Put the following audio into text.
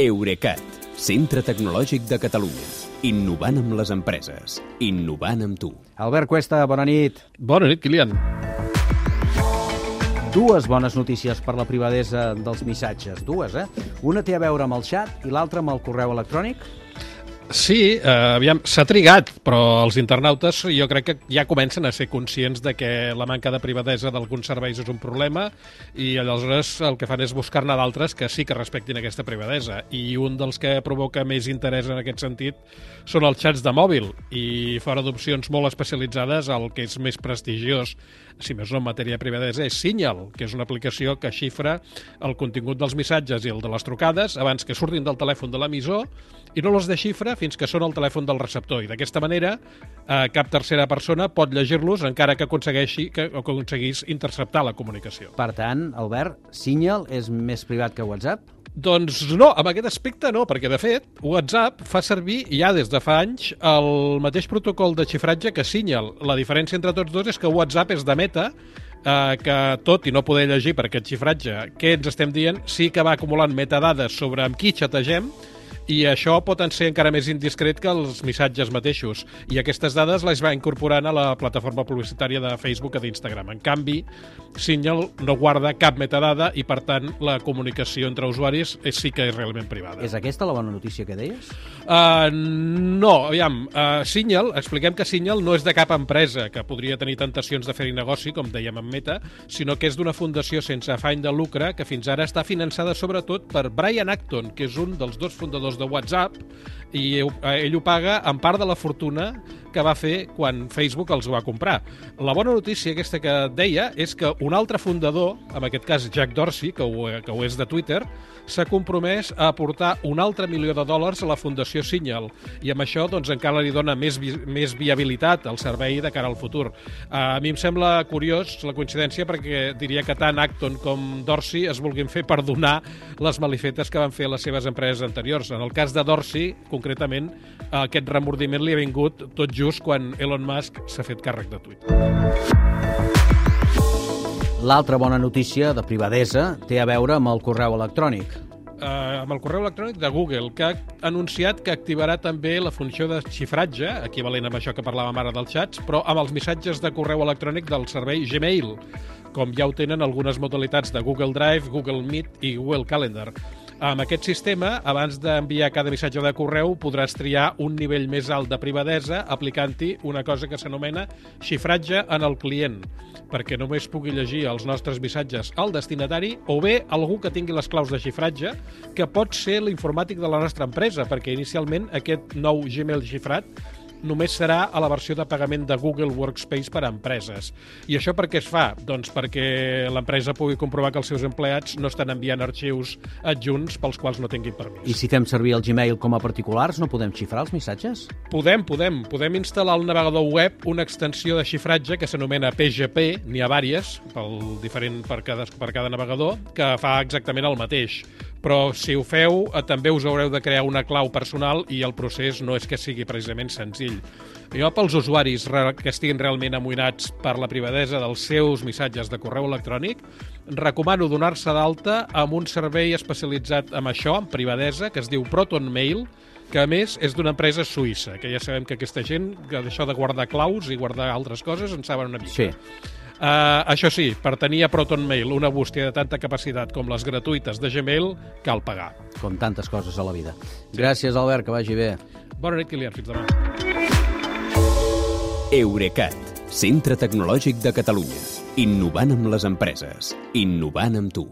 Eurecat, centre tecnològic de Catalunya. Innovant amb les empreses. Innovant amb tu. Albert Cuesta, bona nit. Bona nit, Kilian. Dues bones notícies per la privadesa dels missatges. Dues, eh? Una té a veure amb el xat i l'altra amb el correu electrònic. Sí, eh, aviam, s'ha trigat, però els internautes jo crec que ja comencen a ser conscients de que la manca de privadesa d'alguns serveis és un problema i aleshores el que fan és buscar-ne d'altres que sí que respectin aquesta privadesa. I un dels que provoca més interès en aquest sentit són els xats de mòbil i fora d'opcions molt especialitzades el que és més prestigiós si més no en matèria de privadesa, és Signal, que és una aplicació que xifra el contingut dels missatges i el de les trucades abans que surtin del telèfon de l'emissor i no els desxifra fins que són al telèfon del receptor. I d'aquesta manera, eh, cap tercera persona pot llegir-los encara que aconsegueixi que aconseguís interceptar la comunicació. Per tant, Albert, Signal és més privat que WhatsApp? Doncs no, amb aquest aspecte no, perquè de fet WhatsApp fa servir ja des de fa anys el mateix protocol de xifratge que Signal. La diferència entre tots dos és que WhatsApp és de meta, eh, que tot i no poder llegir per aquest xifratge què ens estem dient, sí que va acumulant metadades sobre amb qui xategem i això pot ser encara més indiscret que els missatges mateixos. I aquestes dades les va incorporant a la plataforma publicitària de Facebook o d'Instagram. En canvi, Signal no guarda cap metadada i, per tant, la comunicació entre usuaris és, sí que és realment privada. És aquesta la bona notícia que deies? Uh, no, aviam, uh, Signal, expliquem que Signal no és de cap empresa que podria tenir tentacions de fer-hi negoci, com dèiem en Meta, sinó que és d'una fundació sense afany de lucre que fins ara està finançada sobretot per Brian Acton, que és un dels dos fundadors de WhatsApp i ell ho paga en part de la fortuna que va fer quan Facebook els va comprar. La bona notícia aquesta que deia és que un altre fundador, en aquest cas Jack Dorsey, que ho, que ho és de Twitter, s'ha compromès a aportar un altre milió de dòlars a la Fundació Signal i amb això doncs, encara li dona més, vi més viabilitat al servei de cara al futur. Uh, a mi em sembla curiós la coincidència perquè diria que tant Acton com Dorsey es vulguin fer perdonar les malifetes que van fer les seves empreses anteriors. En el cas de Dorsey, concretament, aquest remordiment li ha vingut tot just quan Elon Musk s'ha fet càrrec de Twitter. L'altra bona notícia de privadesa té a veure amb el correu electrònic. Uh, amb el correu electrònic de Google, que ha anunciat que activarà també la funció de xifratge, equivalent amb això que parlàvem ara dels xats, però amb els missatges de correu electrònic del servei Gmail, com ja ho tenen algunes modalitats de Google Drive, Google Meet i Google Calendar. Amb aquest sistema, abans d'enviar cada missatge de correu, podràs triar un nivell més alt de privadesa aplicant-hi una cosa que s'anomena xifratge en el client, perquè només pugui llegir els nostres missatges al destinatari o bé algú que tingui les claus de xifratge, que pot ser l'informàtic de la nostra empresa, perquè inicialment aquest nou Gmail xifrat només serà a la versió de pagament de Google Workspace per a empreses. I això per què es fa? Doncs perquè l'empresa pugui comprovar que els seus empleats no estan enviant arxius adjunts pels quals no tinguin permís. I si fem servir el Gmail com a particulars, no podem xifrar els missatges? Podem, podem. Podem instal·lar al navegador web una extensió de xifratge que s'anomena PGP, n'hi ha vàries, pel diferent per cada, per cada navegador, que fa exactament el mateix però si ho feu eh, també us haureu de crear una clau personal i el procés no és que sigui precisament senzill. Jo, pels usuaris que estiguin realment amoïnats per la privadesa dels seus missatges de correu electrònic, recomano donar-se d'alta amb un servei especialitzat en això, en privadesa, que es diu Proton Mail, que a més és d'una empresa suïssa, que ja sabem que aquesta gent, que d'això de guardar claus i guardar altres coses, en saben una mica. Sí. Uh, això sí, per tenir a Proton Mail una bústia de tanta capacitat com les gratuïtes de Gmail, cal pagar. Com tantes coses a la vida. Gràcies, Albert, que vagi bé. Bona nit, Kilian. Fins demà. Eurecat, centre tecnològic de Catalunya. Innovant amb les empreses. Innovant amb tu.